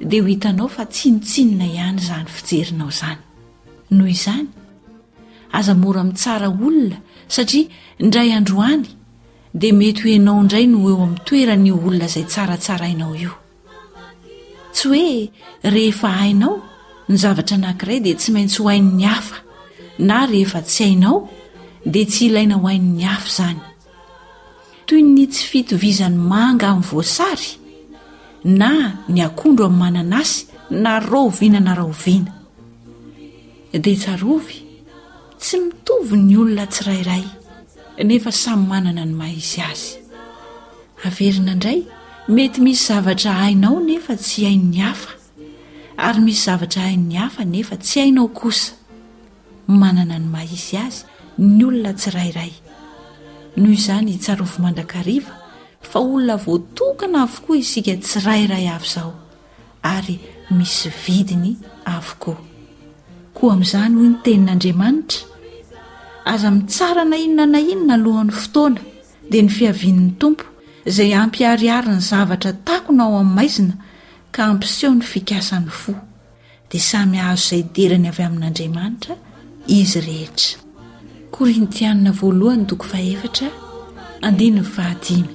dia ho hitanao fa tsinontsinona ihany izany fijerinao izany. Noho izany, aza mora mitsara olona satria indray androany dia mety ho ianao indray no ho eo amin'ny toeran'io olona izay tsaratsarainao io. Tsy hoe rehefa hainao ny zavatra anankiray dia tsy maintsy ho hain'ny hafa na rehefa tsy hainao dia tsy ilaina ho hain'ny hafa izany. toy ny tsy fitovizan'ny manga amin'ny voasary na ny akondro amin'ny mananasy na rahoviana na rahoviana dia tsarovy tsy mitovy ny olona tsirairay nefa samy manana ny maha izy azy averina indray mety misy zavatra hainao nefa tsy hain'ny hafa ary misy zavatra hain'ny hafa nefa tsy hainao kosa manana ny maha izy azy ny olona tsirairay. Noho izany, tsarovy mandrakariva fa olona voatokana avokoa isika tsirairay avy izao ary misy vidiny avokoa. Koa amin'izany hoy ny tenin'Andriamanitra, aza mitsara na inona na inona alohan'ny fotoana, dia ny fiavian'ny Tompo izay hampiharihary ny zavatra takona ao amin'ny maizina ka hampiseho ny fikasan'ny fo. dia samy hahazo izay derany avy amin'Andriamanitra izy rehetra. Korintianina voalohany toko fahefatra andininy fahadimy.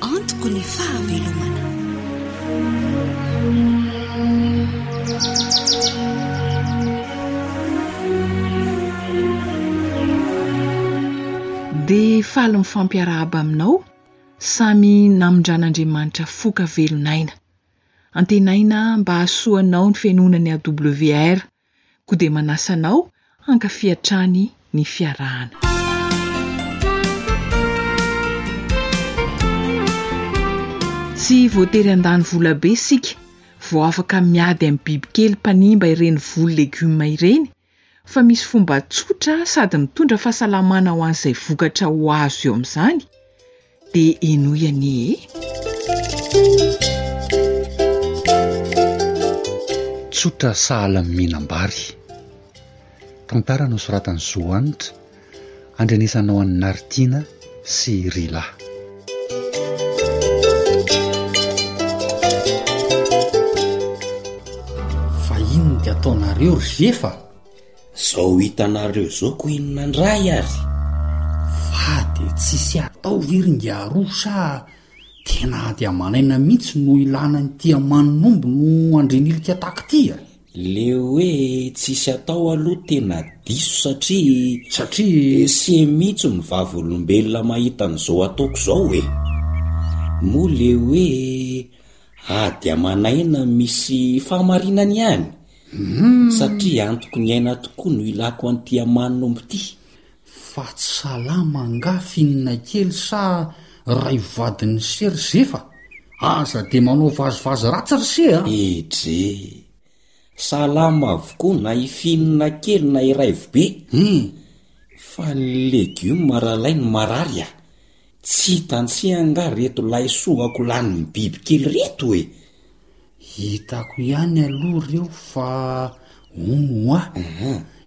Antoko ny fahavelomana. Dia faly mifampiarahaba aminao samy namindran'Andriamanitra foka velon'aina. Antenaina mba hahasoa anao ny fihainoana ny AWR Koa dia manasa anao hankafy hatrany ny fiarahana. Tsy voatery handany vola be isika vao afaka miady amin'ny bibikely mpanimba ireny voly legioma ireny fa misy fomba tsotra sady mitondra fahasalamana ho an'izay vokatra ho azo eo amin'izany, Dia henoy anie e! Tsotra sahala amin'ny mihinam-bary. Tantara nosoratan'i Zo Hanitra, andrenesanao an'i Naritiana sy Rila. Fa inona dia ataonareo ry Zefa? Zao hitanareo zao ko inona ndray ary? Fa de tsisy atao ve ry ngiaroa sa tena ady amanaina mihitsy no ilana an'ity aman'omby no andrinilika taky ity a? Le hoe tsisy atao aloha tena diso satria Satria? Ese mihitsy ny vavolombelona mahita an'izao ataoko zao e! Moa le hoe ady amanaina misy fahamarinany ihany? Satria antoko ny aina tokoa no ilako an'ity aman'omby ity. Fa tsy salama angaha finina kely sa raivadin'i se ry se fa aza dia manao vazivazy ratsy ry se a! Edre! Salama avokoa na i finina kely na i raivobe. Hum! Fa ny legioma raha lay no marary a! Tsy hitan'i se angaha reto laisoa akolan'ny bibikely reto e! Hitako ihany aloha ireo fa hono hoa,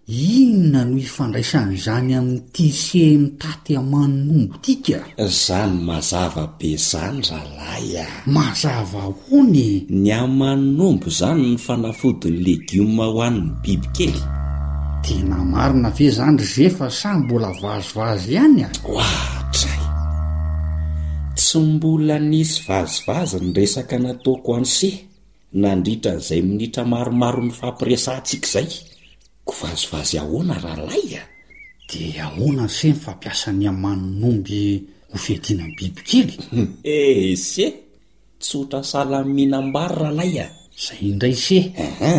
inona no ifandraisan'izany amin'ny tise mitaty aman'omby tika? Izany mazava be izany rahalahy a! Mazava ahoana e? Ny aman'omby izany ny fanafodin'ny legioma ho an'ny bibikely. Tena marina ve izany ry Zefa sa mbola vazivazy ihany a? Ohatray! Tsy mbola nisy vazivazy ny resaka nataoko an'se nandritra an'izay minitra maromaro nifampiresahantsika izay. Ko vazivazy ahoana rahalahy a? Dia ahoana an'se ny fampiasa ny aman'omby ho fiadiana ny bibikely? Ese! Tsotra salaminam-bary rahalahy a! Izay indray ise! Aha!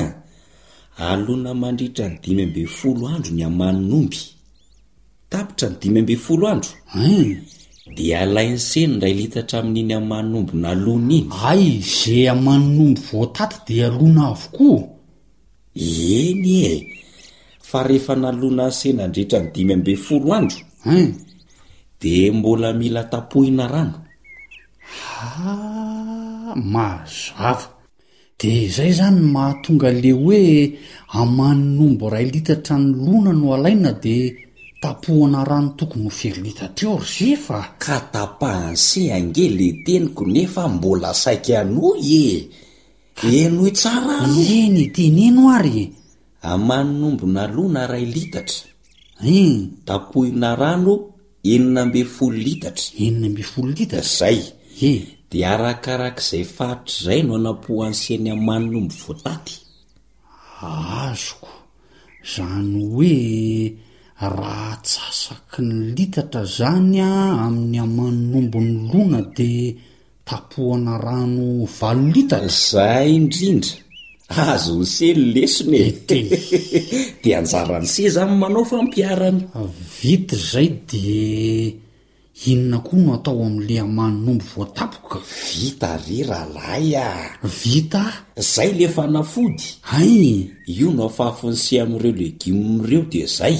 Alona mandritra ny dimy ambin'ny folo andro ny aman'omby. Tapitra ny dimy ambin'ny folo andro. Hum! Dia alain'i Seny indray litatra amin'iny aman'omby naloany iny. Ay, izay aman'omby voataty dia aloana avokoa? Eny e! Fa rehefa naloana an'i Seny nandritra ny dimy ambin'ny folo andro, Hum! dia mbola mila tapohina rano. Ah! Mazava. De izay izany no mahatonga le hoe aman'omby iray litatra ny lona no alaina de tapohana rano tokony ho firy litatra eo ry ze fa. Ka tapahany se ange le teniko nefa mbola saika hanohy e! Henoy tsara aloha. Eny e, teneno ary e! Aman'omby nalona iray litatra. Hum. Tapohina rano Enina ambin'ny folo litatra. Enina ambin'ny folo litatra. Izay. Ie. Dia arakarak'izay faritra izay no anampohan'sy eny aman'ny omby voataty. Azoko. Izany hoe raha atsasaky ny litatra izany amin'ny aman'ny omby nolona dia. tapohana rano valo litatra. Zay indrindra. Azon'i se ny lesona e. Ete. Dia anjaran'i se zany ny manao fampiharana. Vita izay dia inona koa no atao amin'ilay aman'omby voatapoka? Vita re rahalahy a! Vita? Zay ilay fanafody. Hay! Io no afafin'i se amin'ireo legioma ireo dia zay.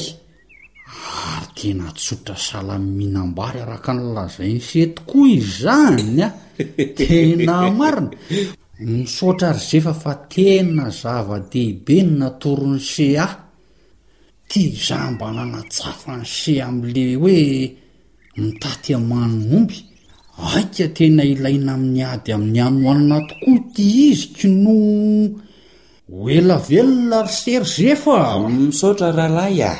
Ary tena tsotra salaminambary araka ny lazain'i se tokoa izany a! Tena marina! Misaotra ry Zefa fa tena zava-dehibe ny natoron'i se ahy. Ty izaho mba nanatsafa an'i se amin'ilay hoe mitaty aman'ny omby. Aika tena ilaina amin'ny ady amin'ny hanoanana tokoa ity izy kinoa! Ho ela velona ry Serge fa. Misaotra rahalahy ah!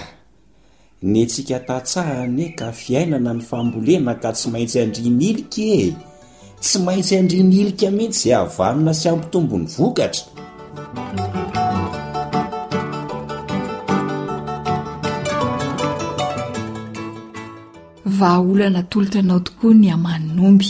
Ny antsika tantsaha anie ka fiainana ny fambolena ka tsy maintsy andrin'ilika e! Tsy maintsy andrin'ilika mihitsy izay havanona sy hampitombo ny vokatra. Vahaolana atolotra anao tokoa ny haman'omby.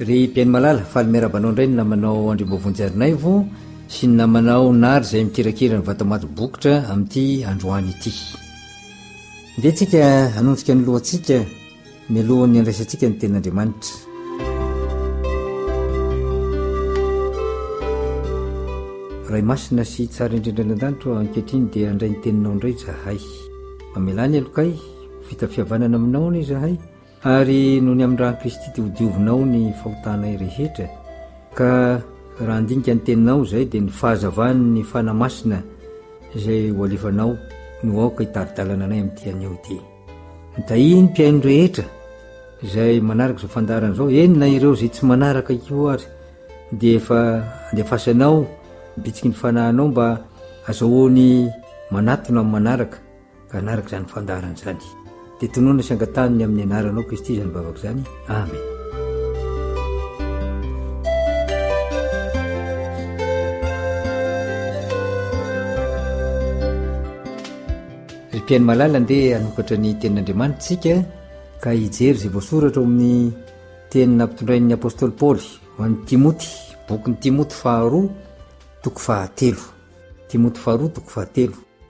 Ry Bien Malala, faly miarahaba anao indray ny namanao Andriamboa Vonjiarinaivo sy ny namanao Nary izay mikirakira ny Vatamaty Bokotra amin'ity androany ity. Dia tsika hanonjika ny lohantsika mialohan'ny andraisantsika ny tenin'Andriamanitra. Ray masina sy tsara indrindra any an-danitro ankehitriny dia handray ny teninao indray izahay. Mamelany alokay, vita fihavanana aminao anie izahay. Ary noho ny amin-dran'i Kristy dia hodiovinao ny fahotanay rehetra. Ka raha handinika ny teninao izay dia ny fahazavan'ny Fanahy Masina izay ho alefanao no aoka hitari-dalana anay amin'ity anio ity. Mitahiany mpihaino rehetra izay manaraka izao fandaharana izao, eny na ireo izay tsy manaraka io ary dia efa andefasanao bitsiky ny fanahinao mba azahoany manatona amin'ny manaraka. Mpanaraka izany fandaharana izany, dia tononina sy angatahiny amin'ny anaranao Kristy izany vavaka izany. Amen. Ry mpihaino malala ndeha hanokatra ny tenin'Andriamanitra tsika ka hijery izay voasoratra ao amin'ny teny nampitondrain'ny apostoly Paoly ho an'ny Timoty, bokin'ny Timoty faharoa toko fahatelo. Timoty faharoa toko fahatelo.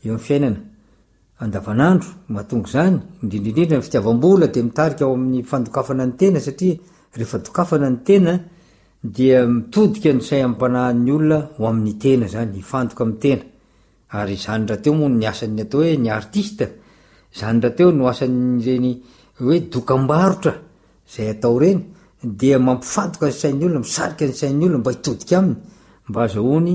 Eo amin'ny fiainana andavanandro, mahatonga izany, indrindra indrindra ny fitiavam-bola dia mitarika ao amin'ny fandokafana ny tena satria rehefa dokafana ny tena dia mitodika ny saim-panahin'ny olona ho amin'ny tena izany, hifantoka amin'ny tena. Ary izany rahateo moa ny asan'ny atao hoe ny artista, izany rahateo no asan'ireny hoe dokam-barotra izay atao ireny dia mampifantoka ny sain'ny olona, misarika ny sain'ny olona mba hitodika aminy mba hahazahoany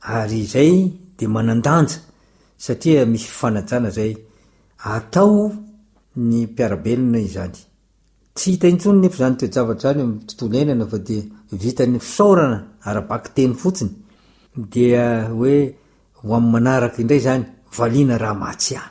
Ary izay dia manan-danja satria misy fifanajana izay atao ny mpiara-belona izany. Tsy hita intsony nefa izany toe-javatra izany eo amin'ny tontolo iainana fa dia vitan'ny fisaorana ara-bakiteny fotsiny. Dia hoe ho amin'ny manaraka indray izany, valiana raha mahatsiahy.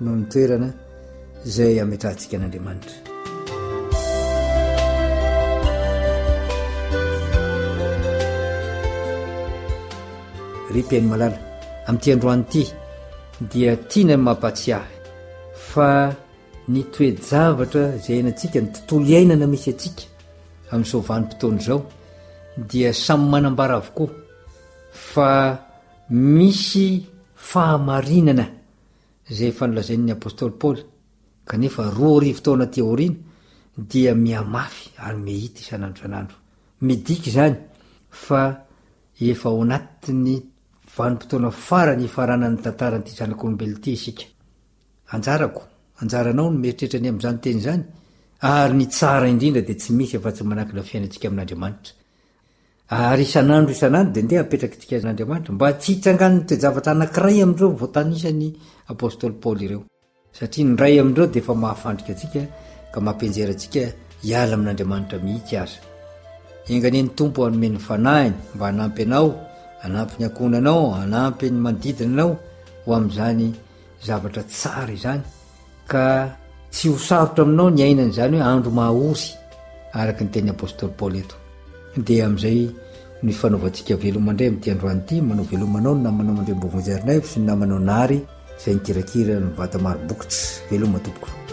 no ny toerana izay ametrahantsika an'Andriamanitra. Ry mpihaino malala, amin'ity androany ity dia tiana ny mampahatsiahy fa ny toe-javatra izay hainantsika ny tontolo iainana misy antsika amin'izao vanim-potoana izao dia samy manambara avokoa fa Misy fahamarinana izay efa nolazain'ny apostoly Paoly, kanefa roa arivo taona aty aoriana dia mihamafy ary mihita isan'andro isan'andro. Midika izany fa efa ao anatin'ny vanim-potoana farany ifaranan'ny tantaran'ity zanak'olombelona ity isika. Anjarako, anjaranao ny mieritreritra ny amin'izany teny izany, ary ny tsara indrindra dia tsy misy afa-tsy manankina fiainantsika amin'Andriamanitra. Ary isan'andro isan'andro dia ndeha hapetraka itikazana Andriamanitra mba tsy hitsangan'ny toe-javatra anankiray amin'ireo voatanisan'ny apostoly Paoly ireo. Satria ny iray amin'ireo dia efa mahafandrika antsika ka mampianjera antsika hiala amin'Andriamanitra mihitsy aza. Enga anie ny Tompo hanome ny Fanahiny mba hanampy anao, hanampy ny ankohonanao, hanampy ny manodidina anao ho amin'izany zavatra tsara izany ka tsy ho sarotra aminao ny ainany izany hoe andro mahaory araka ny teny apôstôly paoly eto dia amin'izay ny fanaovantsika veloma indray amin'ity androany ity manao velomanao ny namanao mandray mbovonjy arinaivo sy ny namanao nary izay nikirakira ny vata maro bokitra veloma tompoko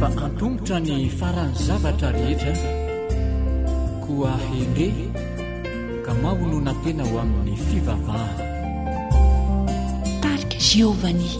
fa antongotra ny farany zavatra rehetra koa hendre ka mahonoana tena ho amin'ny fivavahana tarika jehovah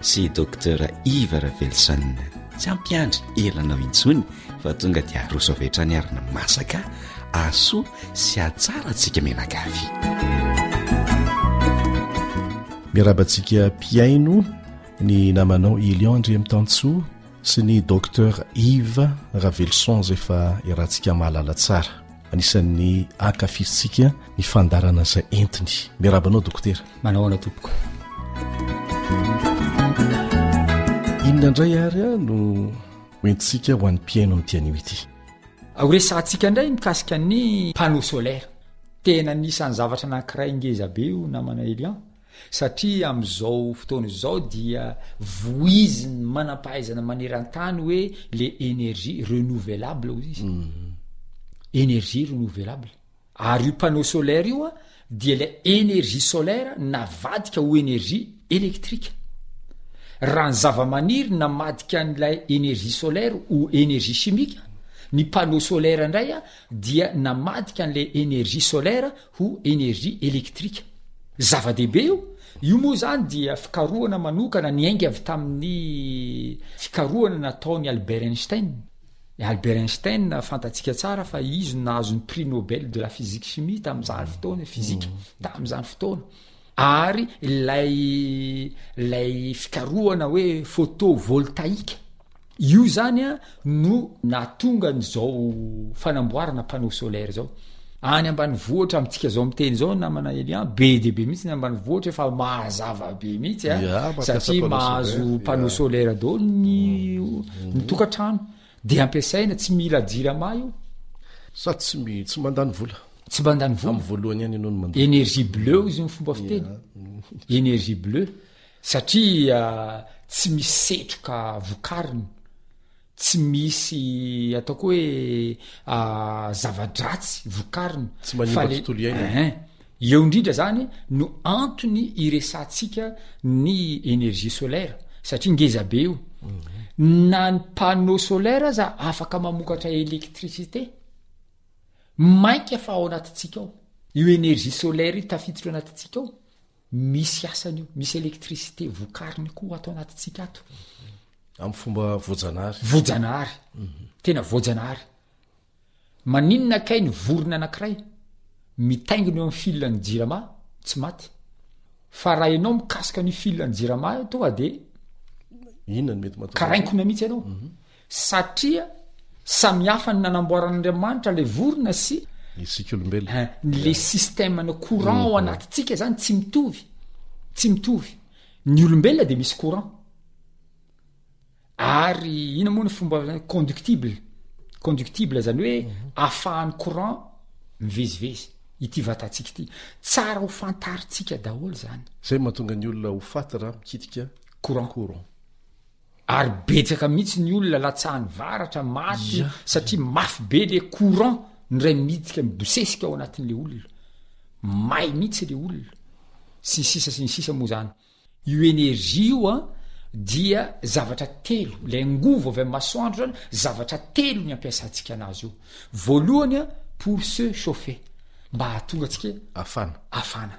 sy i Docteur Iva Ravelison. Tsy hampiandry ela anao intsony fa tonga dia aroso avy hatrany ary ny masaka ahasoa sy hahatsara antsika mianakavy. Miaraba antsika mpihaino ny namanao Elion Andriamitansoa sy ny Docteur Yves Ravelison izay efa iarahantsika mahalala tsara. Anisan'ny ankafizintsika ny fandarana izay entiny. Miaraba anao dokotera. Manao ana tompoko. Inona indray ary a no hoentintsika ho an'ny mpiaino amin'ity anio ity? Horesahantsika indray mikasika ny panneau solaire. Tena anisan'ny zavatra anankiray ngezabe io namana Elian. Satria amin'izao fotoana izao dia voizin'ny manam-pahaizana maneran-tany hoe le energie renouvelable hoy izy. Energie renouvelable. Ary io panneau solaire io a dia ilay energie solaire navadika ho energie elektrika. Raha ny zava-maniry namadika an'ilay energie solaire ho energie chimique, ny panneau solaire indray a dia namadika an'ilay energie solaire ho energie elektrika. Zava-dehibe io. Io moa izany dia fikarohana manokana niainga avy tamin'ny fikarohana nataon'i Albert Einstein. I Albert Einstein fantatsika tsara fa izy no nahazo ny prix Nobel de la physique-chimie tamin'izany fotoana, fizika, mm. tamin'izany fotoana. Ary ilay ilay fikarohana hoe photovoltaïque. Io izany no nahatonga an'izao fanamboarana panneau solaire izao. Any ambanivohitra amintsika izao miteny izao ny namana Elian, be dia be mihitsy ny ambanivohitra efa mahazava be mihitsy a, ah. satria mahazo panneau solaire daholo ny mm. ny tokantrano dia ampiasaina tsy mila jirama io. Sa tsy mi tsy mandany vola. Tsy mandany vola. Amin'ny voalohany ihany ianao no mandany. Énergie bleue izy ny fomba fiteny. Énergie bleue. Satria tsy misy setroka vokariny, tsy misy atao koa hoe zava-dratsy vokariny. Tsy manimba tontolo iainana. Ein, eo indrindra zany no antony iresahantsika ny energie solaire satria ngeza be io. Na ny panneau solaire aza afaka mamokatra électricité. Mainka fa ao anatintsika ao io energie solaire io tafiditra ao anatintsika ao. Misy asany io, misy électricité vokariny koa ato anatintsika ato. Amin'ny fomba voajanahary. Voajanahary. Mhm. Tena voajanahary. Maninona kay ny vorona anankiray mitaingina eo amin'ny fil an'ny jirama tsy maty. Fa raha ianao mikasika ny fil an'ny jirama tonga dia inona ny mety mahatonga karainkona mihitsy ianao. Mhm. Satria samihafa ny nanamboaran'Andriamanitra ilay vorona sy. Isika olombelona. Ny le système na courant ao anatintsika zany tsy mitovy. Tsy mitovy. Ny olombelona dia misy courant. Ary ina moa ny fomba conductible. Conductible zany hoe mhm. afahan'ny courant mivezivezy ity vatantsika ity. Tsara ho fantaritsika daholo zany. Zay mahatonga ny olona ho faty raha mikitika courant. Courant. Ary betsaka mihitsy ny olona latsahany varatra, maty, satria mafy be le courant, ny ray miditra mibosesika ao anatin'le olona. May mihitsy le olona. Sy ny sisa sy ny sisa moa zany. Io energie io an, dia zavatra telo, le angovo avy amin'ny masoandro zany, zavatra telo ny ampiasantsika anazy io. Voalohany an, pour se chauffer, mba hahatonga antsika hafana.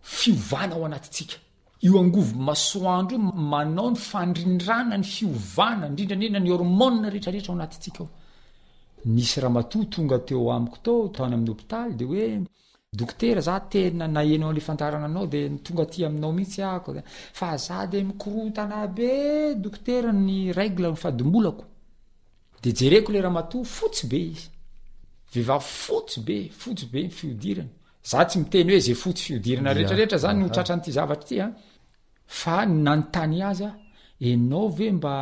Fiovana ao anatintsika. Io angovo masoandro io manao ny fandrindrana ny fiovana, indrindra indrindra ny hormones rehetrarehetra ao anatintsika ao. Nisy ramatoa tonga teo amiko tao, tany amin'ny hopitaly, dia hoe dokotera za tena naheno an'ilay fandaharana anao dia tonga aty aminao mihitsy ako fa za dia mikorontana be dokotera ny règle ny fadimolako dia jereko ilay ramatoa fotsy be izy vehivavy fotsy be fotsy be ny fihodirany Za tsy miteny hoe ze fotsy fihodirana rehetra rehetra zany no tratran'ity zavatra ity a. Fa ny nanontany azy aho, enao ve mba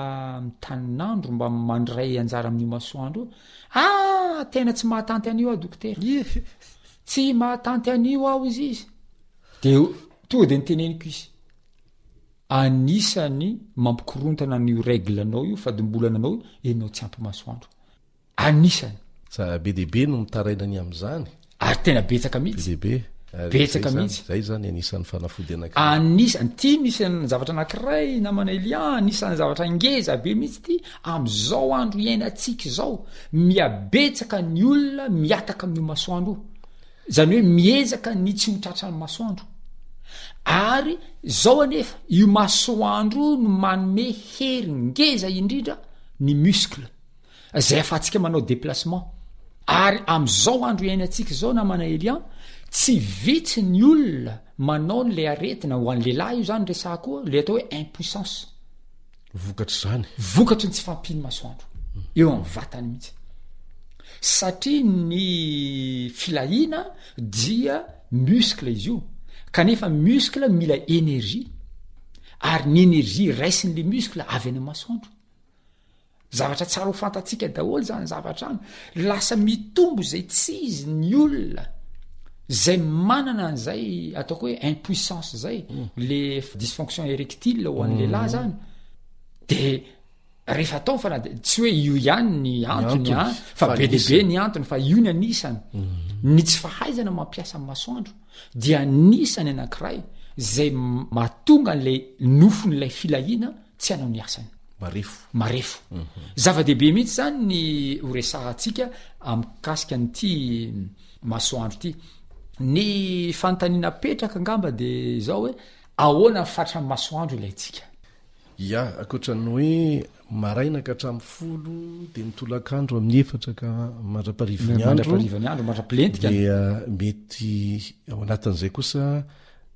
mitanin'andro mba mandray anjara amin'io masoandro io? Ah! tena tsy mahatanty an'io aho dokotera. Tsy mahatanty an'io aho izy izy. De tonga de niteneniko izy. Anisany mampikorontana an'io règle anao io fadimbolana anao io enao tsy ampy masoandro. Anisany. Za be dia be no mitaraina ny amin'izany. Ary tena betsaka mihitsy. Be dia be. Ary betsaka izay mihitsy. Izay izany anisan'ny fanafody anankiray. Anisany. Ity misy an- zavatra anankiray namana Elia, anisan'ny zavatra ngeza be mihitsy ity amin'izao andro iainantsika izao. Mihabetsaka ny olona mihataka amin'io masoandro io. Izany hoe miezaka ny tsy ho tratran'ny masoandro. Ary izao anefa, io masoandro io no manome hery ngeza indrindra ny muscle. izay afahantsika manao déplacement. Ary amin'izao andro iainantsika izao namana Elian, tsy vitsy ny olona manao an'ilay aretina, ho an'ny lehilahy io izany resahako io, ilay atao hoe impuissance. Vokatr'izany. Vokatry ny tsy fampian'ny masoandro. Eo amin'ny vatany mihitsy. Satria ny filahiana dia muscle izy io. Kanefa muscle mila énergie. Ary ny énergie raisin'ilay muscle avy any amin'ny masoandro. Zavatra tsara ho fantatsika daholo zany zavatra any. Lasa mitombo izay tsy izy ny olona zay manana an'izay ataoko hoe impuissance zay mm. le dysfonction erectile ho an'ny mm. lehilahy zany de rehefa atao fa na de tsy hoe io ihany ny antony a fa be deibe ny antony fa io ny anisany mm. ny tsy fahaizana mampiasa ny masoandro dia anisany anankiray zay mahatonga an'la nofon'ilay filahiana tsy hanao ny asany. Marefo. Marefo. Mhm. Zava-dehibe mihitsy zany ny ho resahantsika amikasika an'ity masoandro ity. Ny fanontaniana petraka angamba de zao hoe ahoana ny fatran'ny masoandro ilaintsika? Ya, ankoatran'ny hoe maraina ka hatramin'ny folo dia ny tolakandro amin'ny efatra ka mandra-parivan'ny andro. Mandra-parivan'ny andro, mandra-pilentika. Dia mety ao anatin'izay kosa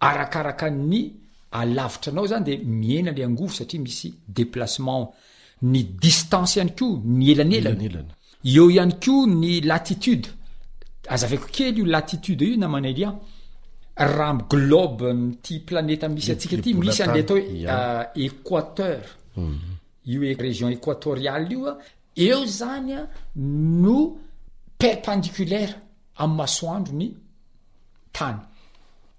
Arakaraka ny alavitra anao zany dia mihena le angovo satria misy déplacement ny distance ihany koa ny elanelany eo ihany koa ny latitude azavaiko kely io latitude io namana Elia raha am globe am'ity planeta misy antsika ity misy an'le atao hoe ah, équateur mhm. io e-, région équatoriale io a eo zany a no perpendiculaire amin'ny masoandro ny tany.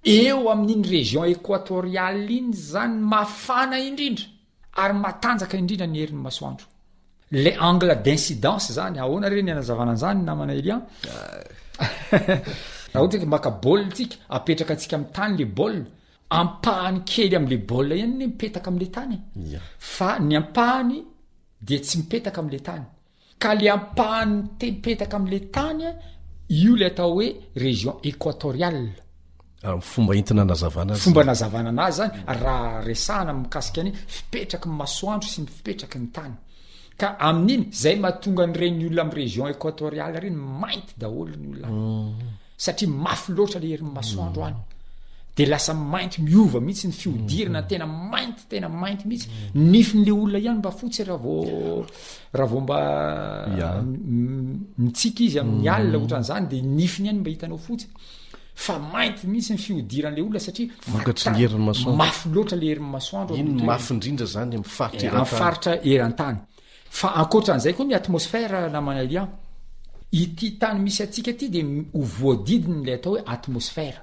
Eo amin'iny région équatoriale iny izany mafana indrindra ary matanjaka indrindra ny herin'ny masoandro. Le angle d'incidence zany, ahoana re ny anazavana an'izany namana Elian? Raha ohatra hoe maka bol tsika, apetraka antsika amin'ny tany le bol, ampahany kely amin'le bol ihany ny mipetaka amin'le tany e. Fa ny ampahany dia tsy mipetaka amin'le tany. Ka le ampahany mipetaka amle tany a, io le atao hoe région équatoriale. Am fomba entina anazavana azy zany. Fomba anazavana anazy zany mhm. raha resahana mikasika ny fipetraky ny masoandro sy ny fipetraky ny tany. Ka amin'iny zay mahatonga an'ireny olona am région équatoriale ireny mainty daholo ny olona any. Mhm. satria mafy loatra le herin'ny masoandro any de lasa mainty miova mihitsy ny fihodirana tena mainty tena mainty mihitsy nifin'le olona ihany mba fotsy raha vao raha vao mba mitsika izy amin'ny mm. alina ohatran'izany de nifiny ihany mba hitanao fotsy fa mainty mihitsy ny fihodiranyla olona satria vokatry ny herin'ny masoandro mafy loatra le herin'ny masoandro iny mafy indrindra zany am'y faritra eh, eran-tany faritra eran-tany Fa ankoatran'izay koa ny atmosphère namana Lian. Ity tany misy antsika ity dia ho voadidin'ilay atao hoe atmosphère.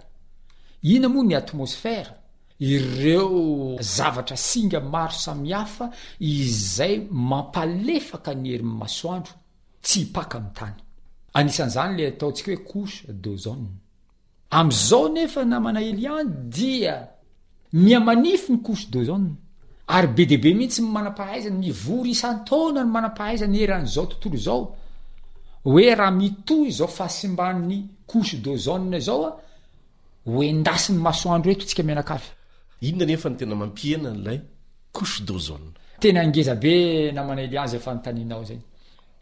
Inona moa ny atmosphère? Ireo zavatra singa maro samihafa izay mampalefaka ny herin'ny masoandro tsy hipaka amin'ny tany. Anisan'izany ilay ataontsika hoe couche d'ozone. Amin'izao nefa namana Elian dia miha manify ny couche d'ozone ary be dia be mihitsy ny manam-pahaizana mivory isan-taona ny manam-pahaizana eran'izao tontolo izao hoe raha mitohy izao fahasimban'ny couche d'ozone izao a ho endasin'ny masoandro eto isika mianakavy. Inona anefa no tena mampihena an'ilay couche d'ozone? Tena ngeza be namana Elian izay fanontanianao izay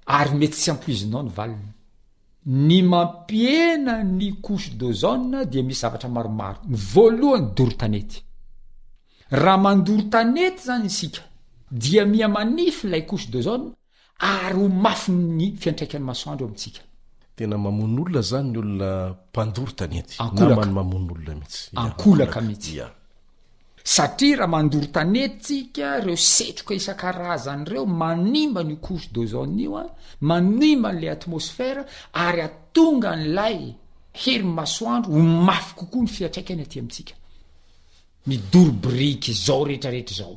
ary mety tsy ampoizinao ny valiny. Ny mampihena ny couche d'ozone dia misy zavatra maromaro. Ny voalohany doro tanety. Raha mandoro tanety zany isika dia miha manify ilay couche d'ozone ary ho mafy ny fiantraikan'ny masoandro eo amintsika. Tena mamono olona zany ny olona mpandoro tanety. Ankolaka. Namany mamono olona mihitsy. Ankolaka mihitsy. Ia. Satria raha mandoro tanety tsika reo setroka isan-karazany reo manimba an'io couche d'ozone io an, manimba an'ilay atmosphère ary atonga an'ilay herin'ny masoandro ho mafy kokoa ny fiatraikany aty amintsika. Midoro biriky izao rehetra rehetra izao.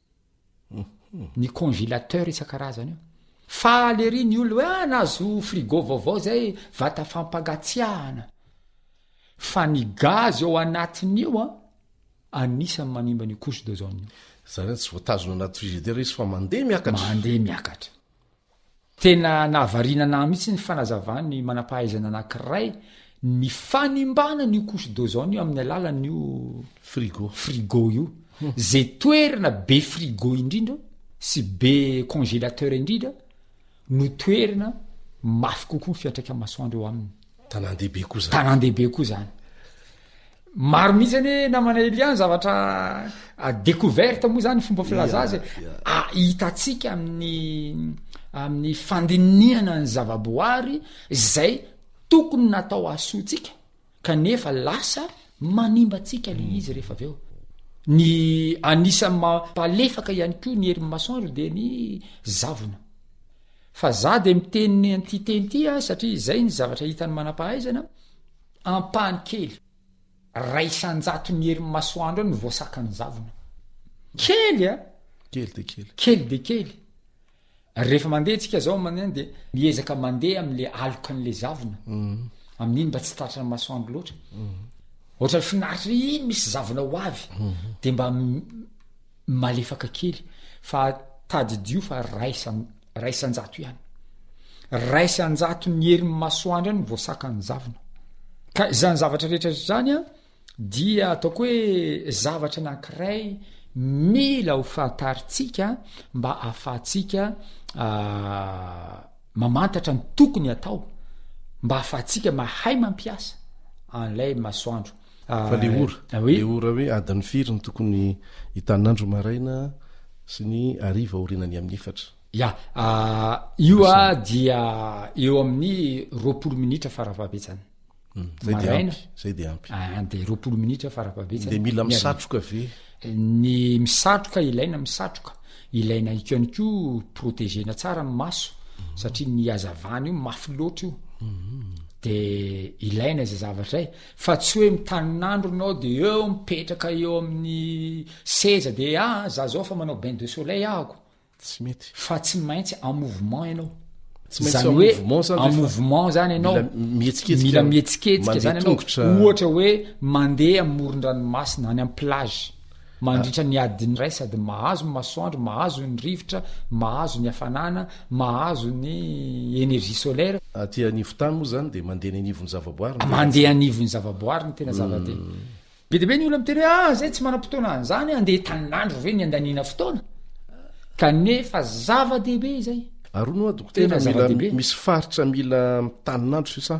ny congélateur isan-karazany io. Faly ery ny olona hoe ah nahazo frigo vaovao izay vata fampagatsiahana. Fa ny gaz ao anatin'io an, anisan'ny manimba an'io couche d'ozone io. Izany hoe tsy voatazona anaty frigidaire izy fa mandeha miakatra. Mandeha miakatra. Tena nahavariana anahy mihitsy ny fanazavan'ny manam-pahaizana anankiray ny fanimbana an'io couche d'ozone io amin'ny alalan'io Frigo. frigo io. Ze toerana be frigo indrindra sy be congélateur indrindra no toerana mafy kokoa ny fiantraikan'ny masoandro eo aminy. tanàndehibe koa zany tanàndehibe koa zany maro mihitsy anie namana eliany zavatra ah, découverte moa zany fomba filaza azy ah, hitatsika amin'ny amin'ny fandinihana ny zavaboary zay tokony natao asotsika kanefa lasa manimba tsika le izy rehefa avy eo ny anisa mampalefaka ihany koa ny herimasoandro de ny zavona Fa za dia miteny an'ity teny ity aho satria izay ny zavatra hitan'ny manam-pahaizana, ampahany kely, ray isan-jaton'ny herin'ny masoandro any no voasakan'ny zavona. Kely a! Kely dia kely. Kely dia kely. Rehefa mandeha antsika zao mandeha dia miezaka mandeha amin'le aloka an'le zavona. Mm. Amin'iny mba tsy tratran'ny masoandro loatra. Mm. Ohatrany finaritra iny misy zavona ho avy. Mm. Dia mba Malefaka kely fa tadidio fa raisa raisa anjato ihany. Raisa anjato ny herin'ny masoandro any vao saka ny zavona. Ka izany zavatra rehetra izany a dia ataoko hoe zavatra anankiray mila ho fantarintsika mba ahafahantsika mamantatra ny tokony atao mba ahafahantsika mahay mampiasa an'ilay masoandro. Ah, Fa le ora, ah oui. le ora hoe adin'ny firy no tokony hitan'andro maraina sy ny hariva aorianan'ny amin'ny efatra. Ya, ah, io a dia eo amin'ny roapolo minitra farafahabetsany. Hmm, zay dia Maraina. ampy, zay dia ampy. Ah, dia roapolo minitra farafahabetsany. Dia mila Ny hariva. misatroka ve? ny misatroka ilaina misatroka ilaina ikany koa protégena tsara ny maso satria ny hazavana io mafy loatra io de ilaina izay zavatra zay Fa tsy hoe mitanin'andro ianao de eo mipetraka eo amin'ny seza de ah za zao fa manao bain de soleil ahako. Tsy mety. Fa tsy maintsy en mouvement ianao. Tsy maintsy en mouvement zany rehefa. En mouvement zany ianao. Mila mihetsiketsika. Mila mihetsiketsika zany ianao. Mandeha tongotra. Ohatra hoe mandeha amin'ny moron-dranomasina any amin'ny plage. Mandritra ny adiny iray sady mahazo ny masoandro, mahazo ny rivotra, mahazo ny hafanana, mahazo ny énergie solaire. Aty anivon-tany moa izany dia mandeha eny anivon'ny zavaboary ny tena zava-boary. Mandeha anivon'ny zavaboary ny tena zava-dia. Be dia be ny olona miteny hoe ah izay tsy manam-potoana an'izany, andeha hitanindran'andro ve ny andaniana fotoana? Kanefa zava-dehibe izay. Aroa ny hoa dokotera, mila misy faritra mila mitanin'andro sisa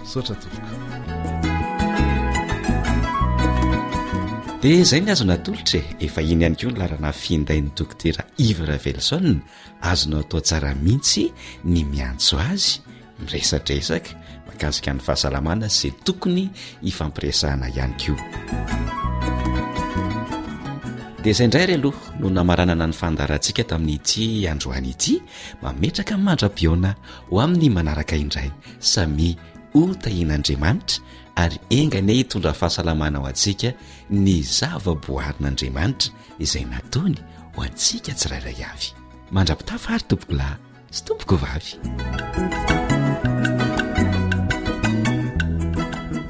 Misaotra tompoko. Dia izay ny azo natolotra e, efa iny ihany koa ny laharana findain'ny dokotera Yves Ravelson, azonao atao tsara mihitsy ny miantso azy, miresadresaka mikasika ny fahasalamana sy izay tokony hifampiresahana ihany koa. Dia izay indray ary aloha no namaranana ny fandaharantsika tamin'ity androany ity, mametraka mandra-pihaona Ho amin'ny manaraka indray, samia ho tahian'Andriamanitra ary enga anie hitondra fahasalamana ho antsika ny zava-boarin'Andriamanitra izay nataony ho antsika tsirairay avy. Mandra-pitafa ary tompoko lahy sy tompoko vavy.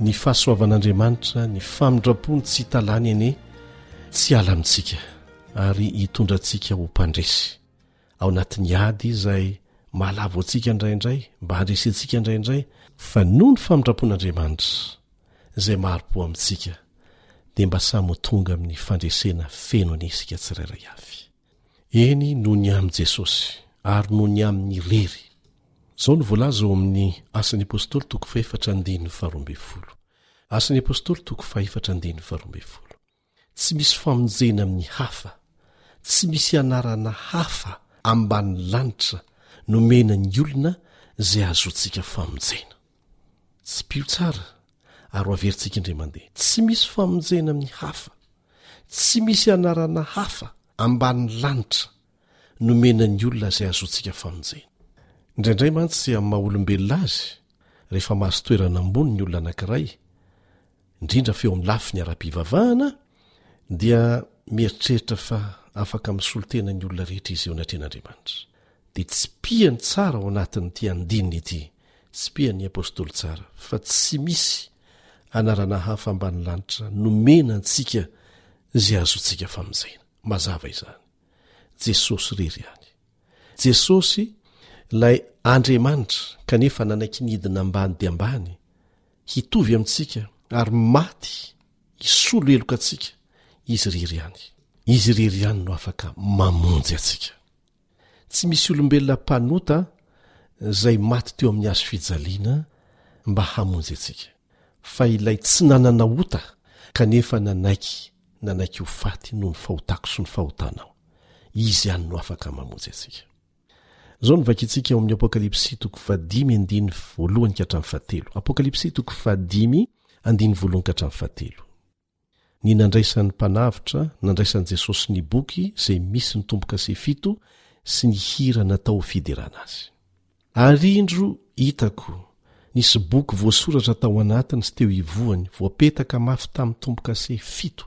Ny fahasoavan'Andriamanitra, ny famindrampony tsy hita lany anie tsy hiala amintsika ary hitondra antsika ho mpandresy ao anatin'ny ady izay mahalavo antsika indraindray mba handresentsika indraindray fa noho ny famindrampon'Andriamanitra izay maro-po amintsika dia mba samy ho tonga amin'ny fandresena feno ny isika tsirairay avy. Eny, noho ny amin'i Jesosy, ary noho ny aminy irery. Izao no voalaza ao amin'ny Asan'ny Apostoly toko fahefatra andininy faharoa ambin'ny folo. Asan'ny Apostoly toko fahefatra andininy faharoa ambin'ny folo. Tsy misy famonjena amin'ny hafa, tsy misy anarana hafa ambanin'ny lanitra nomena ny olona izay ahazoantsika famonjena. Tsipio tsara ary ho averintsika indray mandeha. Tsy misy famonjena amin'ny hafa, tsy misy anarana hafa ambanin'ny lanitra nomena ny olona izay hahazoantsika famonjena. Indraindray mantsy amin'ny maha olombelona azy, rehefa mahazo toerana ambony ny olona anankiray, indrindra fa eo amin'ny lafiny ara-pivavahana dia mieritreritra fa afaka misolo tena ny olona rehetra izy eo anatrehan'Andriamanitra. Dia tsipihany tsara ao anatin'ity andininy ity, tsipihany ny apostoly tsara, fa tsy misy anarana hafa ambany lanitra nomena antsika izay azontsika famonjena. Mazava izany. Jesosy irery ihany. Jesosy ilay Andriamanitra kanefa nanaiky ny hidina ambany dia ambany Hitovy amintsika ary maty hisolo heloka antsika Izy irery ihany. Izy irery ihany no afaka mamonjy antsika. Tsy misy olombelona mpanota izay maty teo amin'ny hazo fijaliana mba hamonjy antsika, fa ilay tsy nanana ota kanefa nanaiky nanaiky ho faty noho ny fahotako sy ny fahotanao. Izy ihany no afaka mamonjy antsika. Izao no vakintsika ao amin'ny Apokalypsy toko fahadimy andiny voalohany ka hatramin'ny fahatelo. Apokalypsy toko fahadimy andiny voalohany ka hatramin'ny fahatelo. Ny nandraisan'ny Mpanavotra, nandraisan'i Jesosy ny boky izay misy ny tombo-kase fito sy ny hira natao ho fiderana azy. Ary indro, hitako, nisy boky voasoratra tao anatiny sy teo ivohony, voapetaka mafy tamin'ny tombo-kase fito,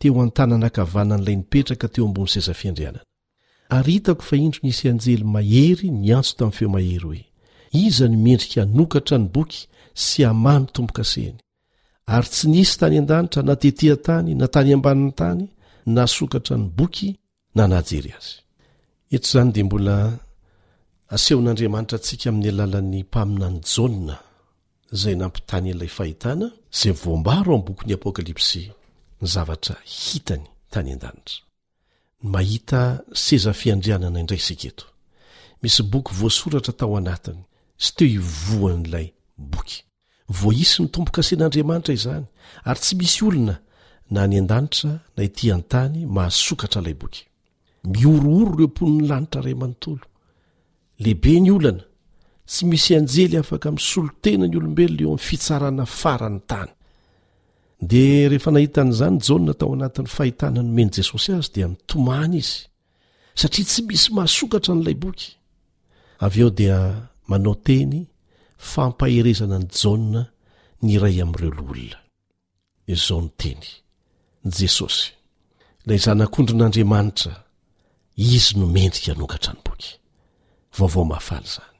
teo an-tanana ankavanan'ilay nipetraka teo ambony seza fiandrianana. Ary hitako fa indro nisy anjely mahery niantso tamin'ny feo mahery hoe, Iza no mendrika hanokatra ny boky sy hamaha ny tombo-kasehiny? Ary tsy nisy tany an-danitra na tety an-tany na tany ambanin'ny tany nahasokatra ny boky na nahajery azy. Eto izany dia mbola asehon'Andriamanitra antsika amin'ny alalan'ny mpaminany Jaona izay nampitainy an'ilay fahitana izay voambara ao amin'ny bokin'ny Apokalypsy ny zavatra hitany tany an-danitra. Mahita seza fiandrianana indray isika eto. Misy boky voasoratra tao anatiny sy teo ivohoan'ilay boky. Voaisy ny tombo-kasen'Andriamanitra izany, ary tsy misy olona, na any an-danitra na ety an-tany, mahasokatra ilay boky. Mihorohoro ireo mponin'ny lanitra iray manontolo. Lehibe ny olana, tsy misy anjely afaka misolo tena ny olombelona eo amin'ny fitsarana farany tany. Dia rehefa nahita an'izany Jaona tao anatin'ny fahitana nomen'i Jesosy azy dia nitomany izy, satria tsy misy mahasokatra an'ilay boky. Avy eo dia manao teny fampaherezana an'i Jaona ny iray amin'ireo loholona. Izao no teny. Jesosy, ilay Zanak'ondrin'Andriamanitra, Izy no mendrika hanongatra ny boky. Vaovao mahafaly izany.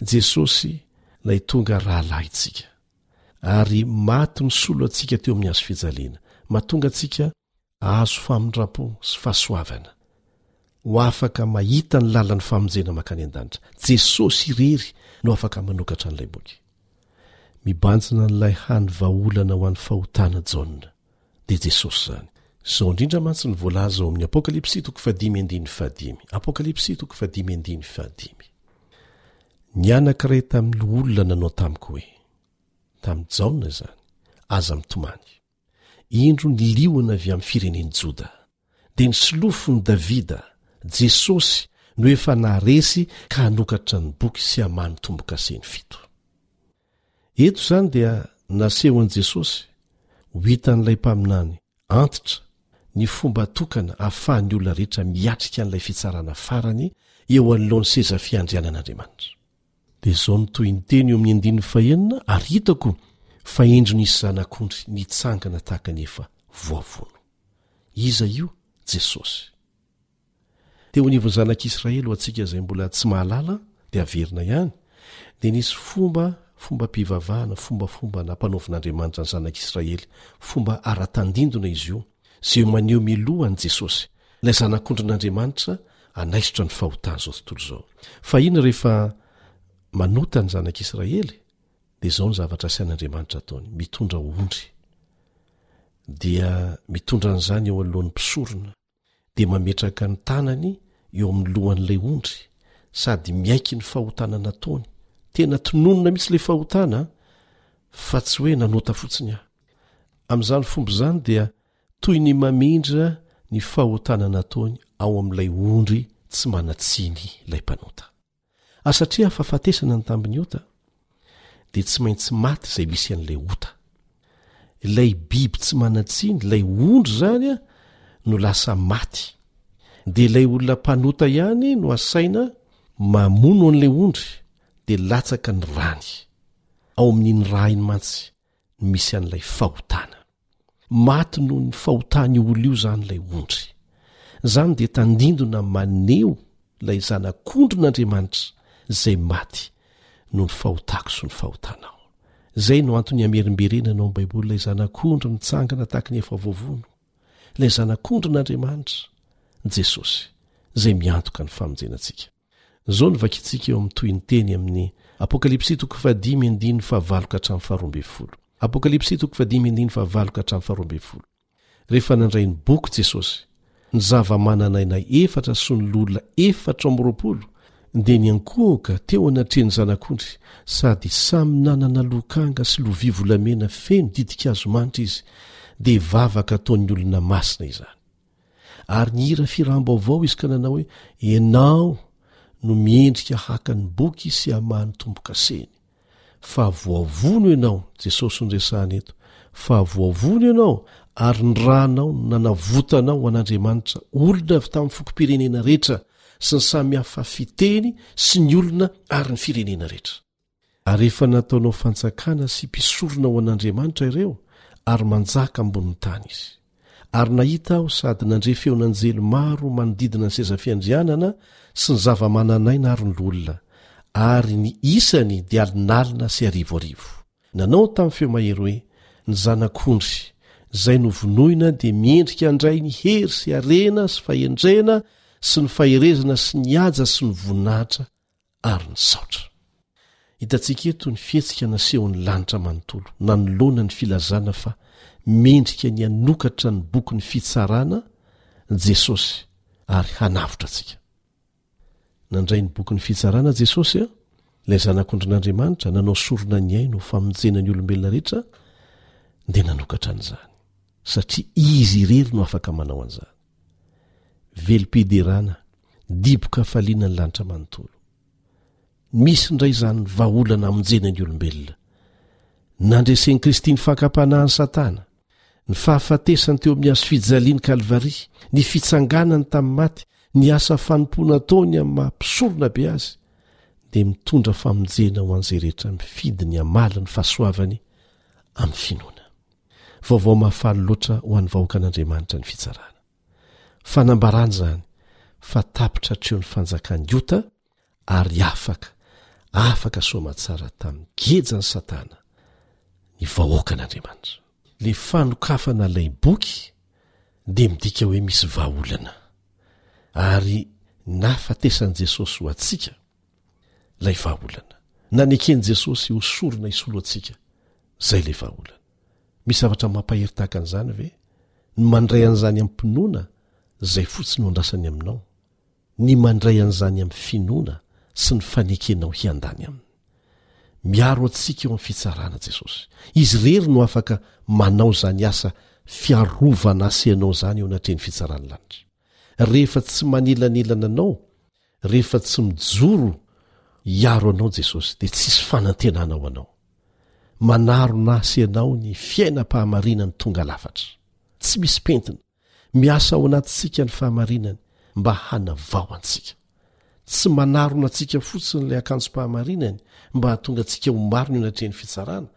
Jesosy, ilay tonga rahalahintsika, ary maty nisolo antsika teo amin'ny hazofijaliana, mahatonga antsika ahazo famindrampo sy fahasoavana, ho afaka mahita ny lalan'ny famonjena mankany an-danitra. Jesosy irery no afaka manokatra an'ilay boky. Mibanjina an'ilay hany vahaolana ho an'ny fahotana Jaona, dia Jesosy izany. Izao indrindra mantsy no voalaza ao amin'ny Apokalypsy toko fahadimy andininy fahadimy. Apokalypsy toko fahadimy andininy fahadimy. Ny anankiray tamin'ny loholona nanao tamiko hoe, tamin'i Jaona izany, Aza mitomany. Indro ny liona avy amin'ny firenen'i Joda, dia ny solofon'i Davida, Jesosy, no efa naharesy ka hanokatra ny boky sy hamaha ny tombo-kase ny fito. Eto izany dia nasehon'i Jesosy ho hitan'ilay mpaminany antitra ny fomba tokana ahafahan'ny olona rehetra miatrika an'ilay fitsarana farany eo anoloan'ny seza fiandrianan'Andriamanitra. Dia izao no tohinteny eo amin'ny andininy fahenina, Ary hitako fa indro nisy zanak'ondry nitsangana tahaka ny efa voavono. Iza io? Jesosy. Teo anivon'ny zanak'Israely, ho antsika izay mbola tsy mahalala dia averina ihany, dia nisy fomba fombam-pivavahana, fombafomba nampanaovin'Andriamanitra ny zanak'Israely, fomba ara-tandindona izy io, izay maneho miloha an'i Jesosy, ilay Zanak'ondrin'Andriamanitra hanaisotra ny fahotan'izao tontolo izao. Fahiny rehefa manota ny zanak'Israely, dia izao ny zavatra asain'Andriamanitra ataony, mitondra ondry, dia mitondra an'izany eo anoloan'ny mpisorona, dia mametraka ny tanany eo amin'ny lohan'ilay ondry, sady miaiky ny fahotana nataony, tena tononina mihitsy ilay fahotana, fa tsy hoe nanota fotsiny aho. Amin'izany fomba izany dia toy ny mamindra ny fahotana nataony ao amin'ilay ondry tsy manan-tsiny ilay mpanota. Ary satria afafatesana ny tambin'ny ota, dia tsy maintsy maty izay misy an'ilay ota. Ilay biby tsy manan-tsiny, ilay ondry izany, no lasa maty. Dia ilay olona mpanota ihany no asaina mamono an'ilay ondry, dia latsaka ny rany. Ao amin'iny ra iny mantsy no misy an'ilay fahotana. Maty noho ny fahotan'io olona io izany ilay ondry. Izany dia tandindona maneho ilay zanak'ondrin'Andriamanitra izay maty noho ny fahotako sy ny fahotanao. Izay no antony hamerimberenana ao amin'ny Baiboly ilay zanak'ondry mitsangana tahaka ny efa voavono, ilay zanak'ondrin'Andriamanitra, Jesosy, izay miantoka ny famonjena antsika. Izao no vakintsika eo amin'ny tohinteny amin'ny Apokalypsy toko fahadimy andininy fahavalo ka hatramin'ny faharoa ambin'ny folo. Apokalypsy toko fahadimy andininy fahavalo ka hatramin'ny faharoa ambin'ny folo. Rehefa nandray ny boky Jesosy, ny zava-mananaina efatra sy ny loholona efatra amby roapolo dia niankohoka teo anatrehan'ny Zanak'ondry sady samy nanana lokanga sy lovia volamena feno ditin-kazo manitra izy, dia vavaka ataon'ny olona masina izany. ary nihira firahambaovao izy ka nanao hoe enao no miendrika haka ny boky sy hamaha ny tombokaseny fa voavono ianao jesosy ny resahana eto fa voavono ianao ary ny ranao no nanavotanao ho an'andriamanitra olona avy tamin'ny fokom-pirenena rehetra sy ny samy hafa fiteny sy ny olona ary ny firenena rehetra Ary efa nataonao fantsakana sy mpisorona ho an'Andriamanitra ireo, ary manjaka ambonin'ny tany izy. Ary nahita aho sady nandre feon'anjely maro manodidina ny seza fiandrianana sy ny zava-manan'aina ary ny loholona, ary ny isany dia alinalina sy arivoarivo. Nanao tamin'ny feo mahery hoe, Ny Zanak'ondry, izay novonoina dia miendrika handray ny hery sy harena sy fahendrena sy ny faherezana sy ny haja sy ny voninahitra ary nisaotra. Hitantsika eto ny fihetsika nasehon'ny lanitra manontolo nanoloana ny filazana fa mendrika ny hanokatra ny bokin'ny Fitsarana Jesosy ary hanavotra antsika. Nandray ny bokin'ny Fitsarana Jesosy, ilay Zanak'ondrin'Andriamanitra nanao sorona ny ainy ho famonjena ny olombelona rehetra dia nanokatra an'izany, satria Izy irery no afaka manao an'izany. Velom-piderana, dibo-kafaliana ny lanitra manontolo. Misy indray izany vahaolana hamonjena ny olombelona. Nandresen'i Kristy ny fakam-panahin'i Satana, ny fahafatesany teo amin'ny hazo fijalian'i Kalvary, ny fitsanganany tamin'ny maty, ny asa fanompoana ataony amin'ny maha mpisorona be azy, dia mitondra famonjena ho an'izay rehetra mifidy ny hamaly ny fahasoavany amin'ny finoana. Vaovao mahafaly loatra ho an'ny vahoakan'Andriamanitra ny fitsarana. Fanambarana izany fa tapitra hatreo ny fanjakan'ny ota ary afaka, afaka soamatsara tamin'ny gejan'i Satana ny vahoakan'Andriamanitra. Ilay fanokafana ilay boky dia midika hoe misy vahaolana, ary nahafatesan'i Jesosy ho antsika. ilay vahaolana. Naneken'i Jesosy ho sorona hisolo antsika. Izay ilay vahaolana. Misy zavatra mampahery tahaka an'izany ve? Ny mandray an'izany amim-pinoana, izay fotsiny no andrasany aminao. Ny mandray an'izany amin'ny finoana sy ny fanekenao hiandany Aminy. Miaro antsika eo amin'ny fitsarana Jesosy. Izy irery no afaka manao izany asa fiarovana asehanao izany eo anatrehan'ny fitsaran'ny lanitra. Rehefa tsy manelanelana anao Rehefa tsy mijoro hiaro anao Jesosy dia tsisy fanantenana ho anao. Manarona-asa ianao ny fiainam-pahamarinany tonga lafatra. Tsy misy pentina. Miasa ao anatintsika ny fahamarinany mba hanavao antsika. Tsy manarona antsika fotsiny ilay akanjom-pahamarinany mba hahatonga antsika ho marina eo anatrehan'ny fitsarana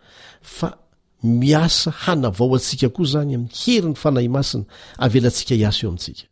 fa miasa hanavao antsika koa izany amin'ny herin'ny Fanahy Masina avelantsika hiasa eo amintsika.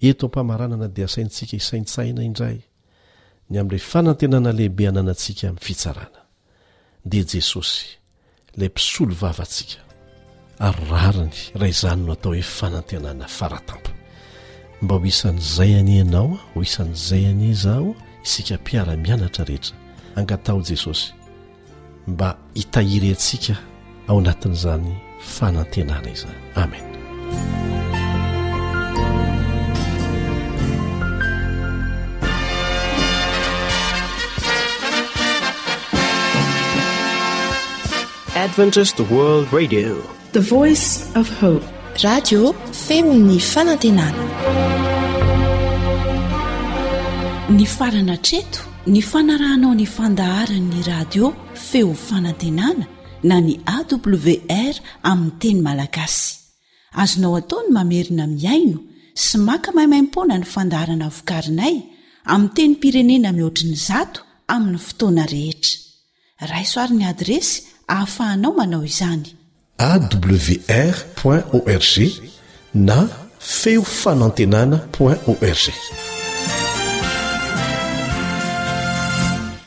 Eto am-pamaranana dia asaintsika hisaintsaina indray ny amin'ilay fanantenana lehibe ananantsika amin'ny fitsarana. Dia Jesosy, ilay mpisolo vavantsika, ary rariny raha izany no atao hoe fanantenana fara tampony. Mba ho isan'izay anie ianao, ho isan'izay anie izaho, isika mpiara-mianatra rehetra. Angataho Jesosy. mba hitahiry antsika ao anatin'izany fanantenana izany amen adventist world radio The voice of hope. Radio feon'ny fanantenana. Nifarana hatreto ny fanarahanao ny fandaharan'ny radio feo fanantenana na ny AWR amin'ny teny malagasy. Azonao atao ny mamerina mihaino sy maka maimaimpoana ny fandaharana vokarinay amin'ny tenim-pirenena mihoatry ny zato amin'ny fotoana rehetra. Raiso ary ny adiresy ahafahanao manao izany. awr point org na feo fanantenana point org.